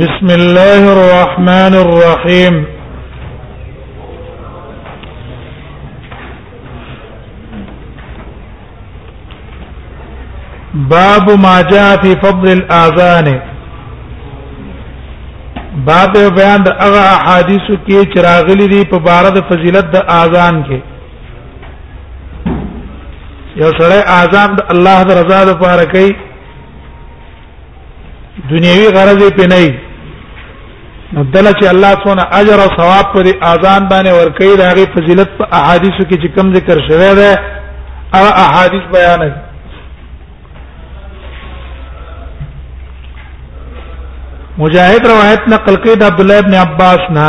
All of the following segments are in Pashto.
بسم الله الرحمن الرحيم باب ما جاء في فضل الاذان باب بیان د هغه احادیث کې چراغلي دي په بار د فضیلت د اذان کې یو سره اذان د الله د رضا لپاره کوي دنیوي غرض یې پې نه وي مدله چې الله څونه اجر او ثواب پر اذان باندې ورکړي د هغه فضیلت په احادیثو کې چې کم ذکر شوی دی هغه احادیث بیان دي مجاهد روایت نقل کړي د عبد الله ابن عباس نه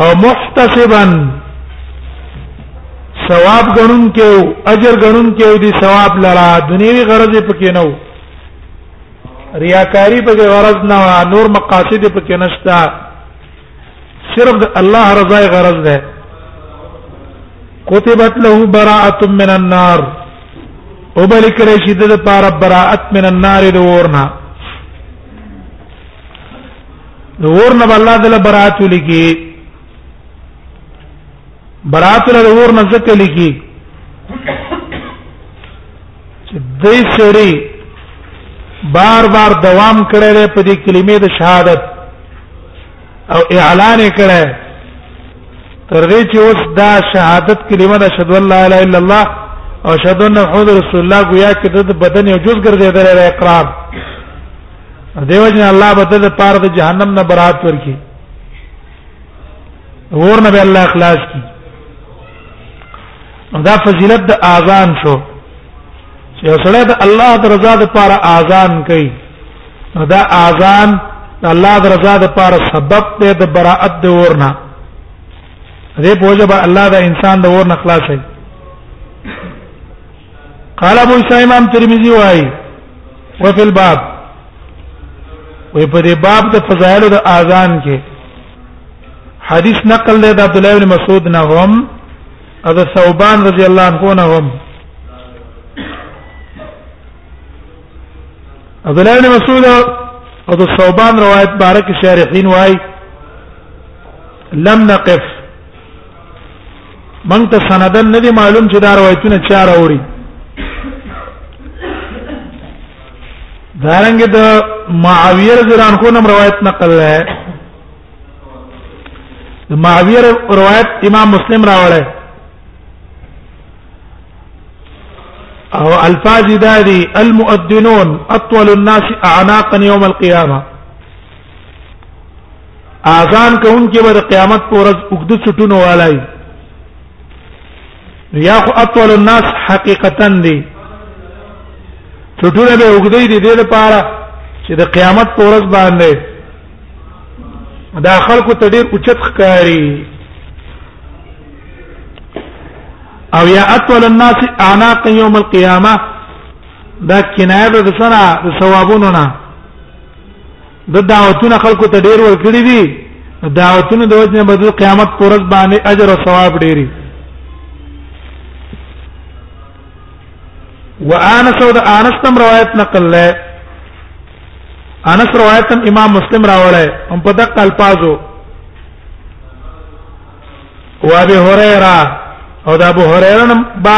او محتسبا ثواب غنون کې او اجر غنون کې او دي ثواب لرا دنیوي غرض پکې نه و ریاکاری پکې غرض نه و نور مقاصد پکې نشتا صرف الله رضا غرض ده كتبت له براءه من النار وبل کړي چې د لپاره براءت من النار د ورنه د اور نه الله دل برات لکی برات له اور نه ځکه لکی چې دې سړي بار بار دوام کړی په دې کلمې د شهادت او اعلان کړی تر دې چې اوس دا شهادت کلمه د شهادت الله الا الا الله او شهادت محمد رسول الله گویا کې د بدن یو جز ګرځیدل اقرار دیو جن الله به د پاره د جهنم نه برات ورکي ور نه به الله اخلاص کی دا فضیلت د اذان شو چې سره د الله د رضا د پاره اذان کوي دا اذان د الله د رضا د پاره سبب دی د براءت د ورنه دې پوجا به الله دا انسان د ورنه خلاصي قال ابو سعيد امام ترمذي وايي وفي الباب وی په دې باب د فضایل د اذان کې حدیث نقل دی د عبد الله بن مسعود نه هم او د ثوبان رضی الله عنه نه هم عبد الله بن مسعود او د ثوبان روایت بارک شارحین وای لم نقف من ته سندن نه دی معلوم چې دا روایتونه چا راوړي دارنګ د معاویه رضی الله عنه نوم روایت نقل ہے د معاویه روایت امام مسلم راوړی او الفاظ دادی المؤذنون اطول الناس اعناقا يوم القيامه اذان کوونکې به د قیامت پر ورځ وګد چټونو والای یا خو اطول الناس حقیقتا دی چټونه به وګدې دي د لپاره چې د قیامت پر ورځ باندې دا خلکو ته ډیر اوچت ښکاری او یا اطول الناس اعناق یوم القیامه دا کنایه د سره د ثوابونو نه د دعوتونه خلکو ته ډیر ورکړي دي دعوتونه د وجنه به د قیامت پرز باندې اجر او ثواب ډیری وانس او د انس تم روایت نقل لای انس روایت تم امام مسلم راوړی هم په دقه الفاظو و ابي هريره او د ابو هريره با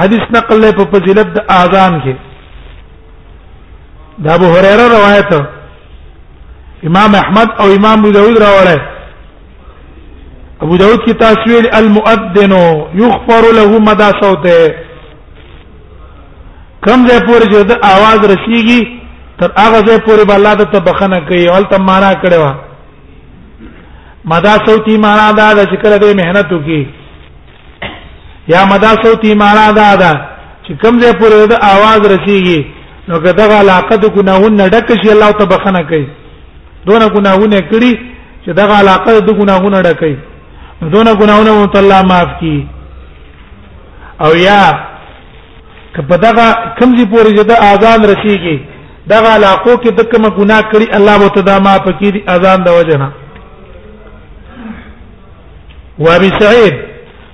حدیث نقل لای په فضیلت د اذان کې دا ابو هريره روایت امام احمد او امام ابو داود راوړی ابو داود کی تاسویل المؤذن یغفر له مدى صوته کم ځای پورې چې د आवाज رسیږي تر هغه ځای پورې به الله ته بخنه کوي او تم معنا کړي وا مدا صوتي معنا دا د ذکر د مهنت کی یا مدا صوتي معنا دا ده چې کوم ځای پورې د आवाज رسیږي نو که دغه علاقه د ګناهونو ډک شي الله ته بخنه کوي دونه ګناهونه کړی چې دغه علاقه د ګناهونو ډک شي دونه ګناهونه مو الله معاف کړي او یا که په دغه کوم ځای پورې د اذان رسیږي دغه علاقو کې د کوم ګناه کړی الله متدامه پکې دي اذان د وجنه وابي سعيد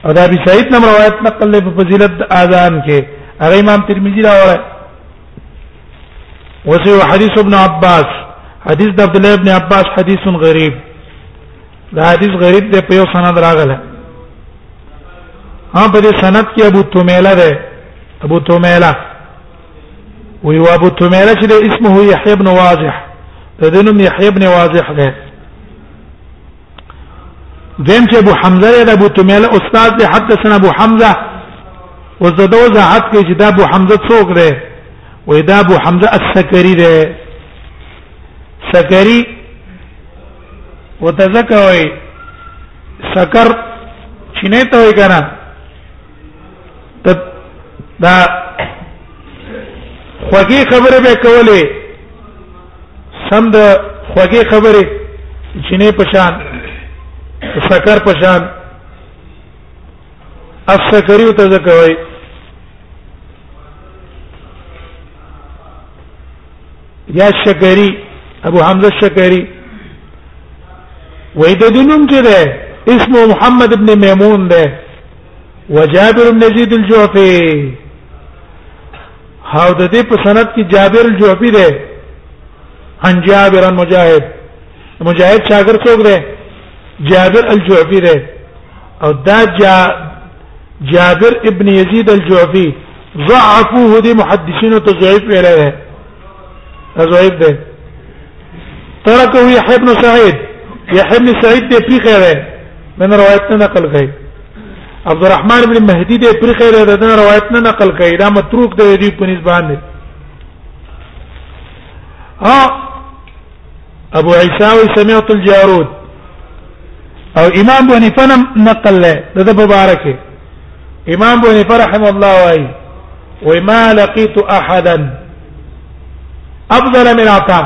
او دا ابي سعيد نم روایت نقل له فضیلت اذان کې هغه امام ترمذی راوړی وسو حدیث ابن عباس حدیث د عبد الله ابن عباس حدیث غریب دا حدیث غریب دی په یو سند راغله ها په دې سند کې ابو تومیلا ده ابو تومیلا وی ابو تومیلا چې اسمه یحیی ابن واضح د دینم یحیی ابن واضح ده دیم چې ابو حمزه د ابو تمیل استاد دی حدثنا ابو حمزه وزدو زحت کې چې دا ابو حمزه څوک دی وې دا ابو حمزه السکری دی سکری وتذکوي سکر چینه ته وي کنه ته دا خوږی خبره به کولې سم د خوږې خبرې جنې پشان سکر پشان السکری ته ځکوي یا شکری ابو حمزه شکری وې د دینوم چې ده اسمه محمد ابن میمون ده وجابر بن يزيد الجعفي هاو د دې په سند کې جابر الجعفي ده عن جابر عن مجاهد مجاهد شاګر څوک ده جابر الجعفي ده او دا جا جابر ابن يزيد الجعفي ضعفوه دي محدثين تضعيف ویل ده ضعيف ده ترکه یحیی ابن سعید یحیی ابن سعید دې پریخه وې من روایت نه نقل کړي عبد الرحمن ابن مهدی دې پریخه وې دا روایت نه نقل کړي دا متروک دی دې په نسبت باندې ها ابو عیسی او سمعت الجارود او امام ابو حنیفه نقل له د مبارکه امام ابو حنیفه رحم الله وايي وما لقيت احدا افضل من عطا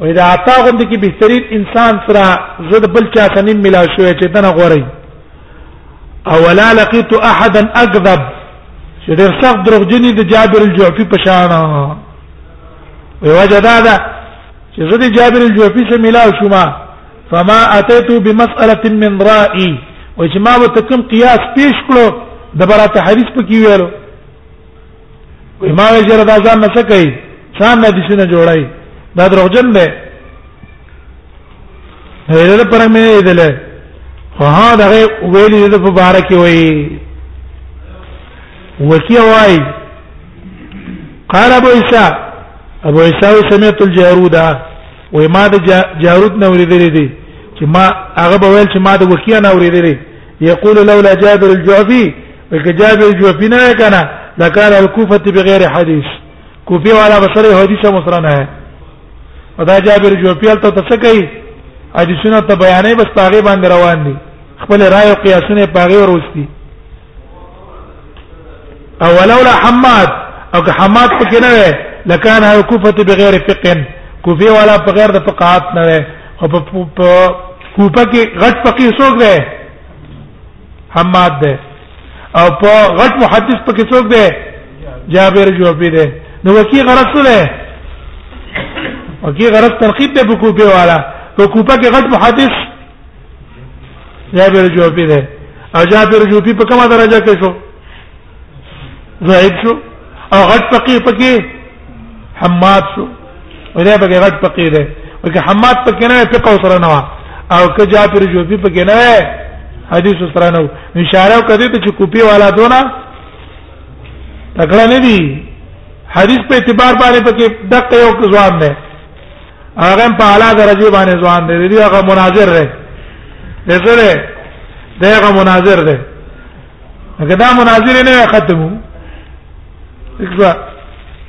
و اذا عطا غند کی بهترین انسان سره زړه بل چا سنیم ملا شوې چې دنه غوري او ولا لقيت احدا اكذب چې ډېر سخت دروغجنی د جابر الجعفي په شان وي وجدا ده چې زه د جابر الجعفي سره ملا شوم فما اتيت بمساله من رائي و چې ما وتکم قياس پیش کړو د برات حدیث په کې ویلو وای ما وی جره دا ځان نه څه کوي ځان نه دي سينه جوړای دا دروغجن دی هغه پر مې دل خو ها دا ویلي د مبارک وي وکی وای قال ابو عيسى ابو عيسى سمعت الجارود وای ما د جارود نه ورېدلې دي چې ما هغه به ویل چې ما د وکیا نه ورېدلې یقول لولا جابر الجعفي الکجاب جوفینا ہے کنا لکان الکوفت بغیر حدیث کوفی والا بسر حدیث مسرن ہے ادا جابر جوفیل ته تسکی حدیثونه ته بیانې بس پاغه باندې روان دي خپل رائے او قیاسونه پاغه وروستي او ولولا حماد او که حماد پکې نه وي لکان الکوفت بغیر فقه کوفی والا بغیر د فقاهت نه وي او په کوفه کې غټ فقيه څوک دی حماد ده او په غټ محدث په کې څوک ده جابر جوفي ده نو وکی غرض څه ده وکی غرض ترخیب ده په کوپه والا په کوپه کې غټ محدث جابر جوفي ده او جابر جوفي په کومه درجه کې شو زائد شو او غټ فقيه پکې حماد شو ولې به غټ پکې ده وکه حماد پکې نه فقه سره نه او که جابر جوفي پکې نه حدیث سره نه اشاره کوي ته چې کوپی والا دونه تکړه نه دي حدیث په اعتبار باندې پکې دقه یو ځوان نه هغه په اعلی درجه باندې ځوان دی دی هغه مناظر دی دغه دغه مناظر دی هغه دا مناظر نه ختمو څه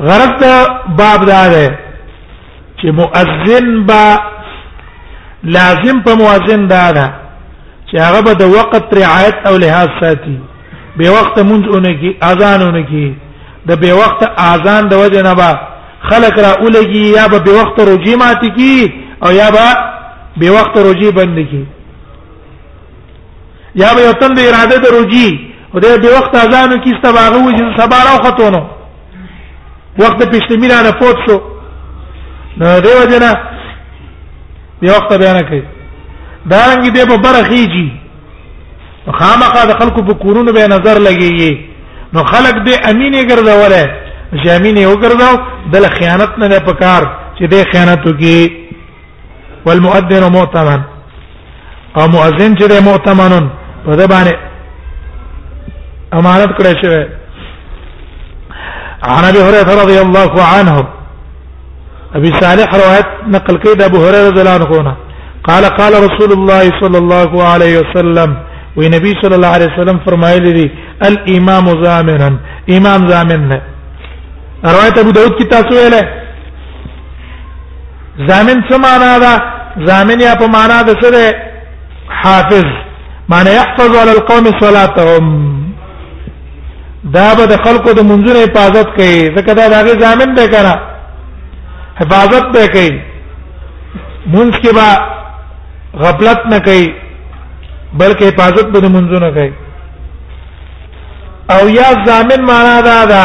غرض دا باب دا ده چې مؤذن با لازم په مؤذن دا ده چې هغه به د وخت رعایت او لحاظ ساتي به وخت مونږ اونګي اذان اونګي د به وخت اذان د وجه نه با خلق را اولګي یا به به وخت روجي ماتي کی او یا به به وخت روجي بند کی یا به یو تند اراده د روجي او د به وخت اذانو کې استباغه و چې سبا راو خاتونو وخت پښتمینا نه فوت شو نو دیو جنا یو وخت بیان کړي دا رنګ دې په برخیږي خامخا د خلکو په کورونو به نظر لګي نو خلک دې امینه ګرځولای چې امینه وګرځاو د خیانت نه پکار چې دې خیانت وکړي والمؤذن مؤتمن او مؤذن چې د مؤتمنون په دې باندې امانت کړی شوی عن ابي هريره رضي الله عنه ابي صالح روایت نقل کړي د ابو هريره رضی الله عنه قال قال رسول الله صلى الله عليه وسلم وی نبی صلی الله علیه وسلم فرمایلی دی الامام ضامنا امام ضامن نه روایت ابو داود کی تاسو ویله ضامن څه معنا ده ضامن یا په معنا د سره حافظ معنی يحفظ على القوم صلاتهم دا به د خلکو د منځونو حفاظت کوي ځکه دا دغه ضامن دی کنه حفاظت به کوي منځ کې با غفلت نه کوي بلکې حفاظت به د منځونو کوي او یا ضامن معنا دا ده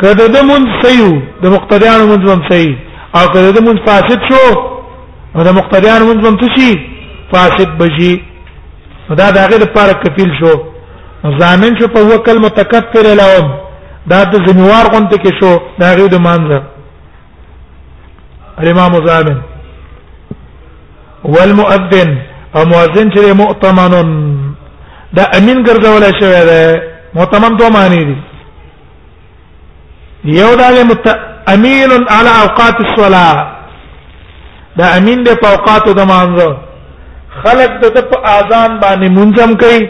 کده د مون سيو د مقتدیان مون زم سي او کده د مون فاسد شو نو د مقتدیان مون زم تشي فاسد بشي دا د هغه لپاره کفیل شو ضامن شو په وکل متکفر لهم دا د زمیوار غونته کې شو دا غي د مانځه الامام ضامن والمؤذن او مؤذن چې مؤتمن دا امین ګرځول شوی دی مؤتمن دوه معنی دي یو دا مت امین علی اوقات الصلاه دا امین د اوقات د مانځو خلق د په اذان باندې منظم کوي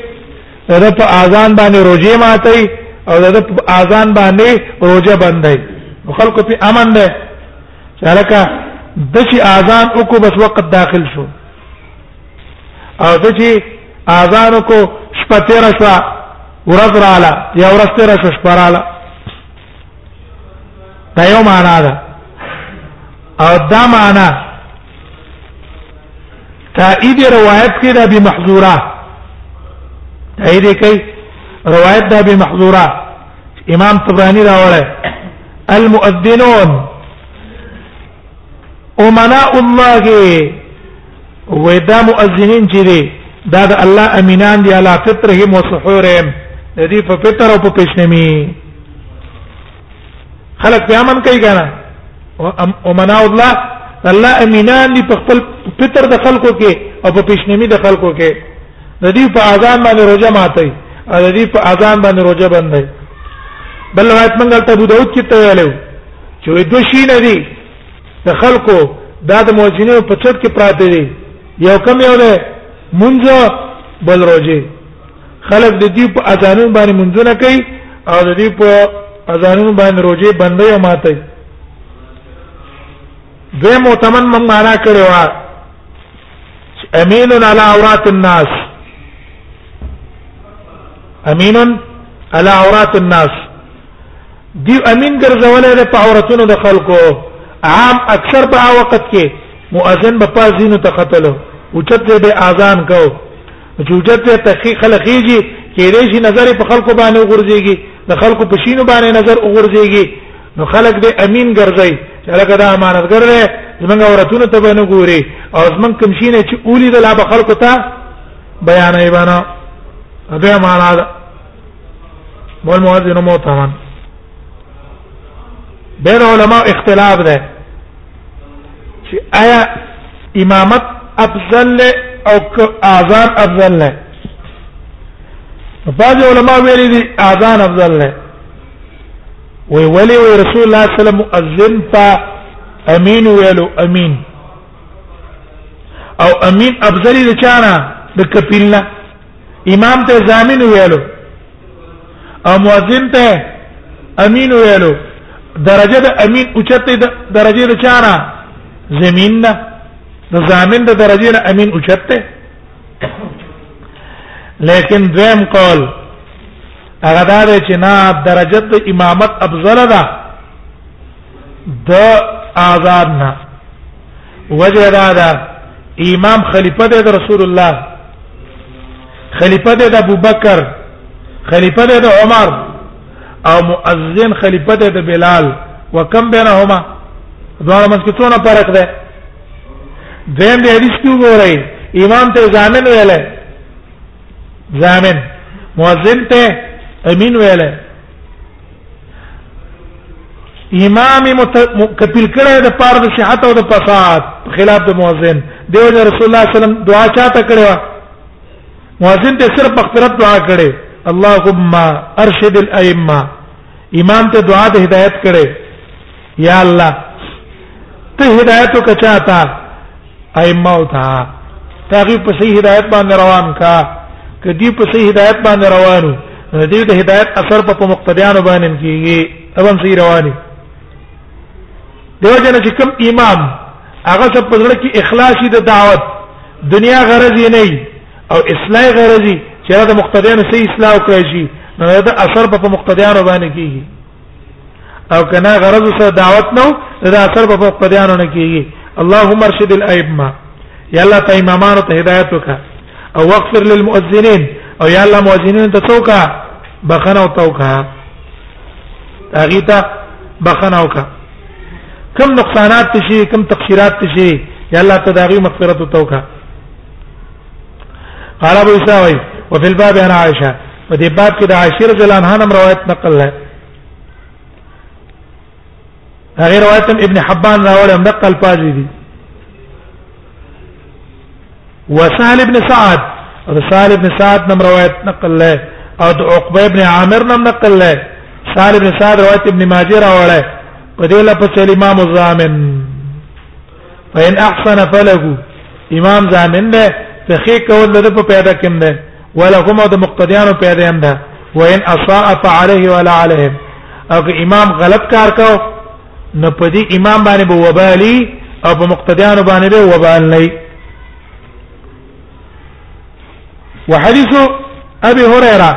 د په اذان باندې روزه ماتي او د په اذان باندې روزه بندي خلکو په امن ده چالکه د چې اذان وکړو بس وخت داخل شو او د چې اذان وکړو شپه تیر شو ورځ رااله یا ورځ تیر شو شپه رااله دا یو معنا ده او دا معنا تایید روایت کې د ابي محذوره تایید کوي روایت د ابي محذوره امام طبراني راوړی المؤذنون امناء الله ودا مؤذنین چې دي دا د الله امینان دی علی فطرهم و سحورهم د دې په فطر او په پښنمی خلق په امن کوي کنه او منا الله الله امینان دی په خپل فطر د خلکو کې او په پښنمی د خلکو کې د دې په اذان باندې روزه ماتي او د دې په اذان باندې روزه بندي بل روایت موږ ته ابو داود کې ته ویلو چې وې دوه شي نه دي د خلکو دا د موجینو په چت کې پراته دي یو کم یو ده منځ بل روزه خلک د دې په اذانونو باندې منځونه کوي او د دې په اذانونو باندې روزه بندي او ماتي دوی مؤتمن من معنا کړی و امین علی عورات الناس امین علی عورات الناس دی امین ګرځولې ده په عورتونو د خلکو عام اکثر په وخت کې مؤذن په پازینو ته قتلو اوچت به اذان کو جوجت ته تحقیق خلقیږي کې دې شي نظر په خلکو باندې وګرځيږي د خلکو په شینو باندې نظر وګرځيږي نو خلک دې امین ګرځي چې لکه دا امانتګر دی زمونږ اورتونه ته به نه ګوري او زمونږ کوم شي نه چې اولی د لا به خلکو ته بیانې باندې دا معنا ده مول مؤذن موتمن بین علماء اختلاف ده چې آیا امامت افضل او اذان افضل نه بعض علماء ویلي دي اذان افضل نه وی ولی وی رسول الله صلی الله علیه وسلم مؤذن تا امین ویلو امین او امین افضل د چانا د کپیلنا امام ته زامن ویلو او مؤذن ته امین ویلو درجه د امین اوچته د درجه د چانا زمين نه د زامن د درجه نه امین اوچته لیکن دویم قول هغه دا دی چې نه درجه د امامت افضل ده د آزاد نه وجه دا ده امام خلیفہ دی د رسول الله خلیفہ دی د ابوبکر خلیفہ دی د عمر او مؤذن خلیفہ دی د بلال وکم بینهما دوه منځ کې څونه فرق ده دیم دې حدیث کې وګورئ امام ته ځامن ویلای زامن مؤذن ته امین ویل امام کپیل کړه د پار د صحت او د فساد خلاف د مؤذن دیو رسول الله صلی الله علیه وسلم دعا چاته کړو مؤذن ته صرف مغفرت دعا کړي اللهم ارشد الائمه امام ته دعا د هدایت کړي یا الله ته هدایت وکړه چاته ائمه او تا تاغي په صحیح هدایت باندې روان کا کدی په صحیح هدایت باندې روانو دې د هدایت اثر په مقتدیانو باندې کیږي تبم صحیح رواني دیو جن چې کوم امام هغه څه په ځړ کې اخلاصي د دعوت دنیا غرض یې نه او اصلاح غرض یې چې دا مقتدیانو صحیح اصلاح وکړي شي نو دا اثر په مقتدیانو باندې کیږي او کنا غرض سره دعوت نو دا اثر په فوق پدیانو نه کیږي اللهم ارشد الائمه یا الله ته امامانو ته هدایت وکا او واغفر للمؤذنین او یا الله مؤذنین ته څوکا بخنه او توکا اغیتا بخنه او کا کم نقصانات تشي کم تقصيرات تشي یا الله ته داغي مغفرت او توکا قال ابو اسحاق وفي الباب عن عائشه په دې باب کې د عائشه رضی الله عنها نم روایت نقل ده هغه روایت ابن حبان راوړ هم نقل پاجي دي وسهل ابن سعد رسال ابن سعد نم روایت نقل ده او د عقبه ابن عامر نم نقل ده سال ابن سعد روایت ابن ماجه راوړ په دې لپاره امام الزامن فإن أحسن فله امام ضامن ده تخي کول ده په پیدا کم ده ولا کوم د مقتدیانو پیدا هم ده وإن أساء فعليه ولا عليهم او امام غلط کار کو نو په دې امام باندې به وبالي او په مقتدیانو باندې به وبال نه وحديث ابي هريره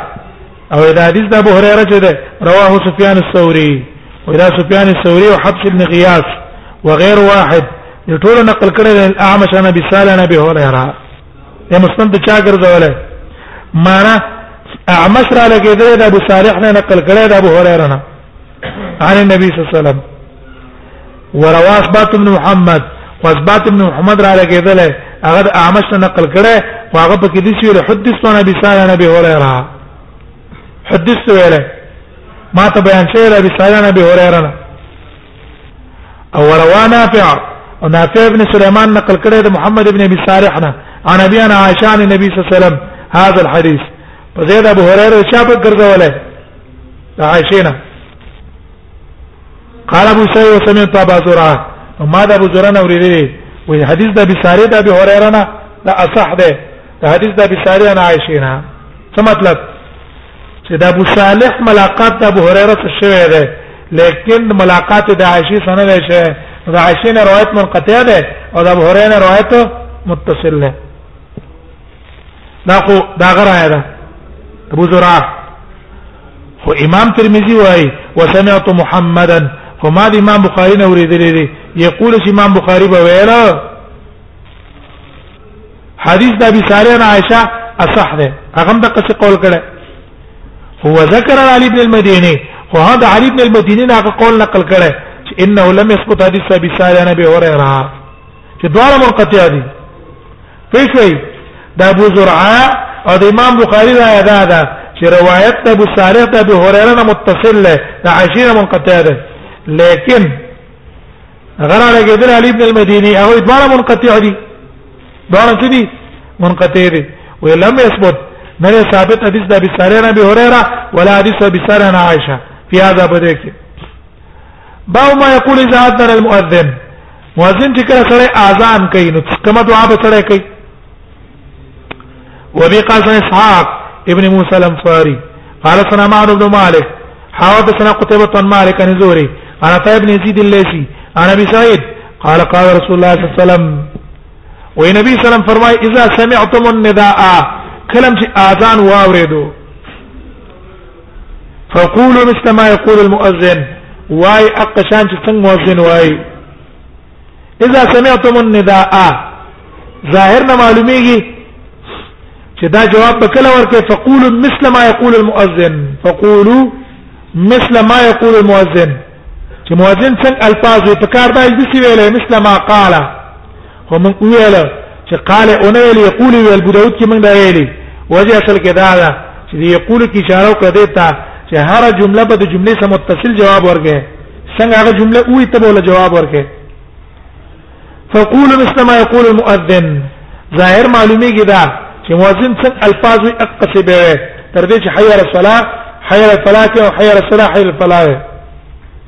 او دا حديث د ابو هريره چې ده رواه سفيان الثوري واذا سفيان الثوري وحبس بن غياث وغير واحد ټول نقل کړي د اعمش انا بسال انا به هريره د مسند چا ګرځولای معنا اعمش را لګیدل د ابو صالح نه نقل کړي د ابو هريره نه عن النبي صلى الله عليه وسلم وروا اثبات بن محمد واثبات بن محمد را لګیدل هغه د اعمش نه نقل کړي او هغه په کې دي چې حدث عن ابي سعيد عن ابي هريره حدث ویل ما ته بیان شوی ابي سعيد عن ابي هريره او وروا نافع او نافع ابن سليمان نقل کړي د محمد ابن ابي صالح نه عن ابي انا عائشه عن النبي صلى الله عليه وسلم هذا الحديث فزيد ابو هريره شابه ګرځولای د عائشه نه قال ابو سعيد وسمعت ابا زرعه ما د ابو زرعه نه ورېدلې وې حدیث د ابي ساري د ابي هريره نه لا اصح ده د حدیث د ابي ساري نه عائشه نه څه مطلب چې د ابو صالح ملاقات د ابو هريره سره شوی ده لیکن ملاقات د عائشه سره نه شوی د عائشه نه روایت منقطع ده او د ابو هريره روایت متصل ده دا خو دا غره ده ابو زرع خو امام ترمذی وای وسمعت محمدا خو ما د امام بخاری نه اوریدلې دي یقول چې امام بخاری به ویل حدیث د ابي ساره عن عائشه اصح ده هغه د قصې قول کړه هو ذکر علي ابن المديني خو هذا علي ابن المديني هغه قول نقل کړه انه لم يثبت حديث ابي ساره عن ابي هريره چې دواړه منقطع دي پېښوي د ابو زرعه او د امام بخاری دا ادا ده چې روایت د ابو صالح د ابو هريره نه متصل ده د عشيره منقطع ده لیکن غره لګیدل علی ابن المديني هغه دواړه منقطع دي دواړه څه دي منقطع دي ولم يثبت نه ثابت حدیث د ابي صالح نه ابي هريره ولا حدیث ابي صالح نه عائشه في هذا بدك باو ما يقول اذا اذن المؤذن مؤذن چې کله سره اذان کوي نو کومه دعا به سره کوي وبي قال اسحاق ابن موسى الانصاري قال سنا معمر بن مالك حاول سنا قتيبة بن مالك عن زوري انا طيب بن يزيد الليثي انا ابي سعيد قال قال رسول الله صلى الله عليه وسلم وي نبي صلى الله عليه وسلم فرمای اذا سمعتم النداء کلم چې اذان واوریدو فقولوا مثل ما يقول المؤذن واي اقشان چې څنګه مؤذن واي اذا سمعتم النداء ظاهر نه معلومیږي چې دا جواب به کله ورکړي فقولوا مثل ما يقول المؤذن فقولوا مثل ما يقول المؤذن چې مؤذن څنګه الفاظ په کار دی چې ویلې مثل ما قال خو من ویل چې قال انا ویل یقول ویل ابو داود کې من دا ویلي وجه اصل کې دا ده چې یقول کې اشاره کړې ده ته چې هر جمله به د جملې سره متصل جواب ورکړي څنګه هغه جمله وې ته بوله جواب ورکړي فقول مثل ما يقول المؤذن ظاهر معلومي کې دا چې مؤذن څنګه الفاظ یې اقصي به تر دې چې حي على الصلاه حي على الفلاح او حي على الصلاه حي على الفلاح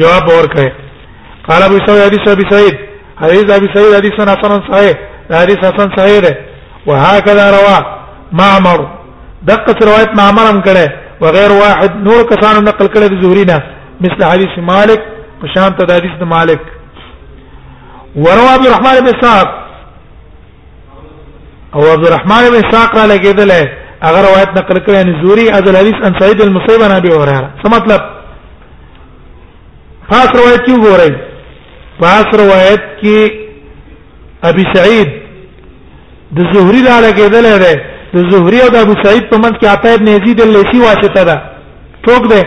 جواب ورکړي قال ابو سعيد حديث ابي سعيد حديث ابي سعيد حديث حسن صحيح حديث حسن صحيح ده وهكذا رواه معمر دقه روايه معمر هم کړه وغير واحد نور کسانو نقل کړه د زهري نه مثل حديث مالك وشان ته د حديث مالك وروى عبد الرحمن بن سعد او عبد الرحمن بن اسحاق را لګیدل اگر روایت نقل کړي ان زوري از الحديث ان سعيد المسيب انا ابي هريره څه مطلب خاص روایت کیو ګورئ خاص روایت کې ابي سعيد د زهري را لګیدل دی د زهري او د ابو سعيد په منځ کې عطا ابن يزيد الليثي واسطه ده ټوک ده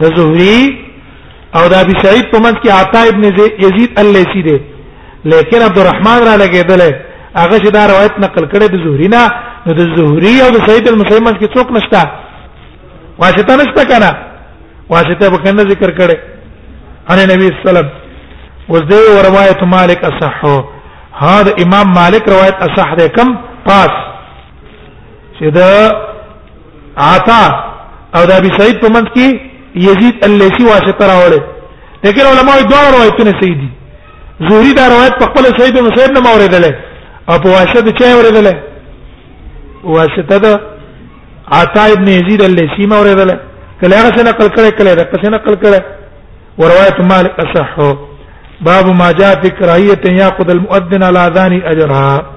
د زهري او دا ابي سعيد په منځ کې عطا ابن يزيد الليثي دی لیکن عبد الرحمن را لګیدل هغه چې دا روایت نقل کړي د زهري نه نو د زهري او د سعيد المسيب منځ کې څوک نشته واسطه نشته کنه واسطه به کنه ذکر کړي ان نبی صلی الله علیه وسلم وزدي وروايه مالك اصح هذا امام مالك روايه اصح ده كم پاس چې دا عطا او د ابي سعيد په منځ کې يزيد الليثي واسطه راوړل لیکن علماء دوه روایتونه صحیح دي زهري دا روایت په خپل سعيد بن مسيب نه اوریدل او په واسطه چا اوریدل واسطه ده عطا ابن يزيد الليثي ما اوریدل کله هغه څنګه نقل کړي کله هغه څنګه نقل کړي وروايه مالک اصحو باب ما جاء في كراهيه ياخذ المؤذن على اذان اجرها